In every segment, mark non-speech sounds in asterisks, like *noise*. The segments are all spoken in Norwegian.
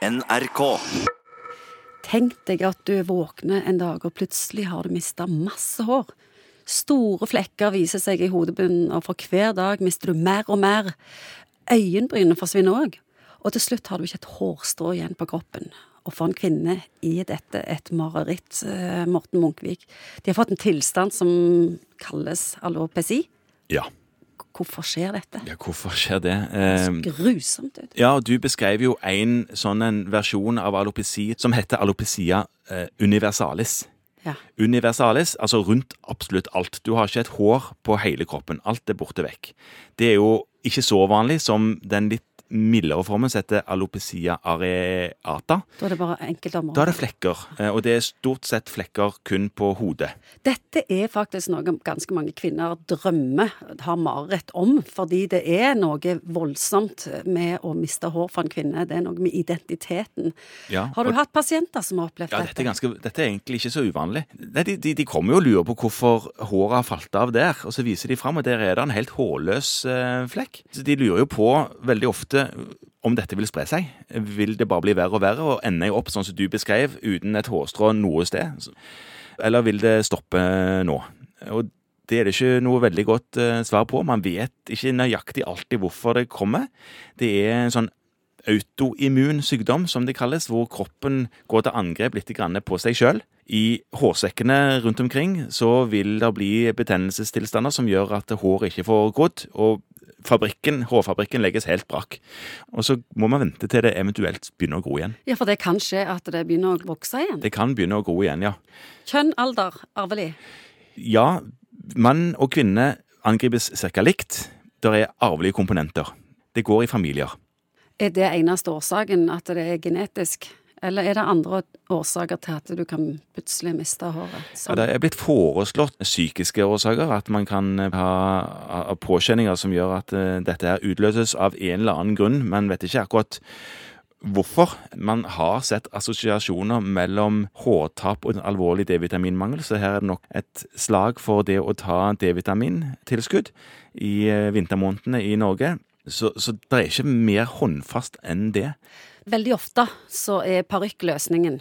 NRK. Tenk deg at du våkner en dag, og plutselig har du mista masse hår. Store flekker viser seg i hodebunnen, og for hver dag mister du mer og mer. Øyenbrynene forsvinner òg, og til slutt har du ikke et hårstrå igjen på kroppen. Og for en kvinne er dette et mareritt, eh, Morten Munkvik. De har fått en tilstand som kalles alopesi. Ja. Hvorfor skjer dette? ja, hvorfor skjer det? Det Eh, grusomt ut. ja, du beskrev jo en sånn en versjon av alopeci som heter alopecia eh, universalis. Ja. Universalis, altså rundt absolutt alt. Du har ikke et hår på hele kroppen. Alt er borte vekk. Det er jo ikke så vanlig som den litt mildere formen som heter alopecia areata. Da er det bare enkeltområder? Da er det flekker, eh, og det er stort sett flekker kun på hodet. Dette er faktisk noe ganske mange kvinner drømmer, har mareritt om, fordi det er noe voldsomt med å miste hår for en kvinne. Det er noe med identiteten. Ja, Har du og- hatt pasienter som har opplevd Ja, dette? dette er, ganske, dette er egentlig ikke så uvanlig. Nei, De, de, de kommer jo og lurer på hvorfor håret har falt av der, og så viser de fram, og der er det en helt hårløs eh, flekk. Så de lurer jo på veldig ofte om dette vil spre seg. Vil det bare bli verre og verre, og ende opp sånn som du beskrev, uten et hårstrå noe sted? Eller vil det stoppe nå? Og det er det ikke noe veldig godt eh, svar på. Man vet ikke nøyaktig alltid hvorfor det kommer. Det er en sånn autoimmun sykdom, som det kalles, hvor kroppen går til angrep litt på seg sjøl. I hårsekkene rundt omkring så vil det bli betennelsestilstander som gjør at håret ikke får grodd, og fabrikken, hårfabrikken legges helt brakk. Og så må man vente til det eventuelt begynner å gro igjen. Ja, for det kan skje at det begynner å vokse igjen. Det kan begynne å gro igjen, ja. Kjønn, alder, arvelig. Ja, mann og kvinne angripes ca. likt. Det er arvelige komponenter. Det går i familier. Er det eneste årsaken at det er genetisk? Eller er det andre årsaker til at du kan plutselig miste håret? Ja, det er blitt foreslått psykiske årsaker, at man kan eh, ha påkjenninger som gjør at eh, dette her utløses av en eller annen grunn. Man vet ikke akkurat hvorfor. Man har sett assosiasjoner mellom hårtap og en alvorlig D-vitaminmangel, så her er det nok et slag for det å ta D-vitamintilskudd i eh, vintermånedene i Norge. Så, så det er ikke mer håndfast enn det. Veldig ofte så er parykk løsningen.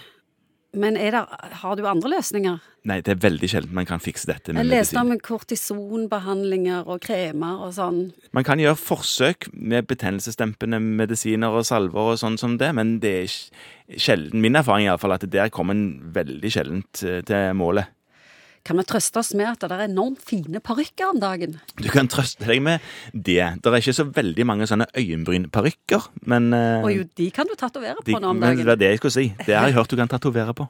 Men er det, har du andre løsninger? Nei, det er veldig sjelden man kan fikse dette med medisin. Jeg leste om kortisonbehandlinger og kremer og sånn. Man kan gjøre forsøk med betennelsesdempende medisiner og salver og sånn som det, men det er sj- sjelden, min erfaring i alle fall, at der kommer en veldig sjeldent eh, til målet. Kan vi trøste oss med at det er enormt fine parykker om dagen? Du kan trøste deg med det. Det er ikke så veldig mange sånne øyenbrynparykker, men, eh, Og jo, de kan du tatovere de, på nå om men det dagen. var det jeg skulle si. Det har jeg *laughs* hørt du kan tatovere på.